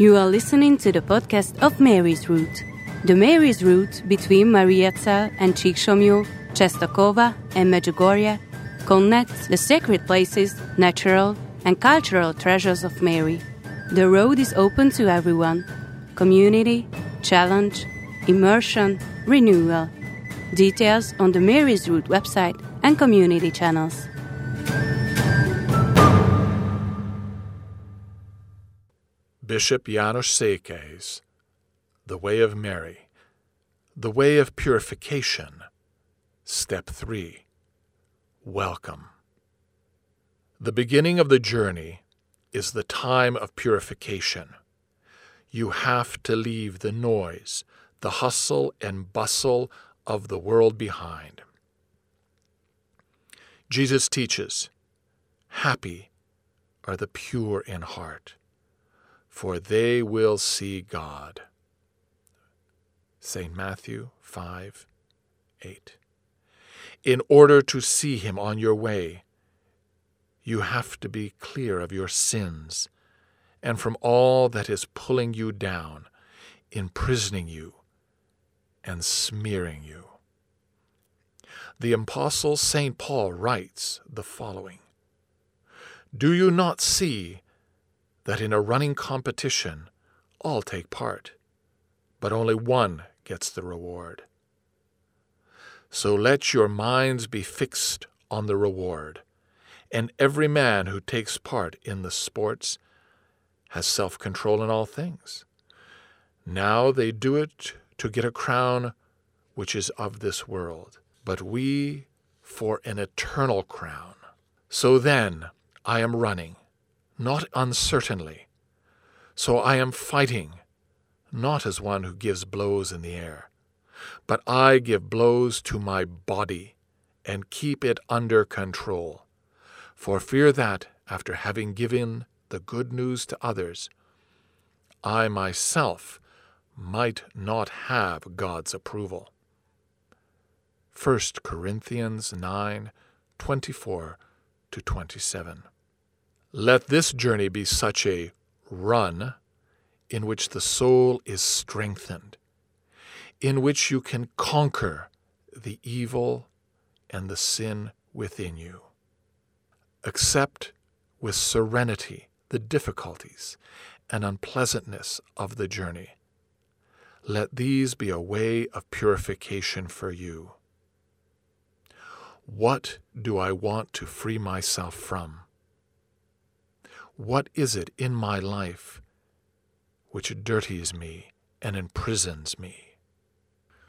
You are listening to the podcast of Mary's Route. The Mary's Route between Mariazell and Csíksomlyó, Czestochowa and Medjugorje connects the sacred places, natural and cultural treasures of Mary. The road is open to everyone. Community, challenge, immersion, renewal. Details on the Mary's Route website and community channels. Bishop János Székely's The Way of Mary, The Way of Purification, Step 3 Welcome. The beginning of the journey is the time of purification. You have to leave the noise, the hustle and bustle of the world behind. Jesus teaches, Happy are the pure in heart for they will see God. St. Matthew 5 8. In order to see Him on your way, you have to be clear of your sins and from all that is pulling you down, imprisoning you, and smearing you. The Apostle St. Paul writes the following Do you not see that in a running competition, all take part, but only one gets the reward. So let your minds be fixed on the reward, and every man who takes part in the sports has self control in all things. Now they do it to get a crown which is of this world, but we for an eternal crown. So then, I am running not uncertainly. So I am fighting, not as one who gives blows in the air, but I give blows to my body and keep it under control, for fear that, after having given the good news to others, I myself might not have God's approval. 1 Corinthians 9 24 to 27. Let this journey be such a run in which the soul is strengthened, in which you can conquer the evil and the sin within you. Accept with serenity the difficulties and unpleasantness of the journey. Let these be a way of purification for you. What do I want to free myself from? What is it in my life which dirties me and imprisons me?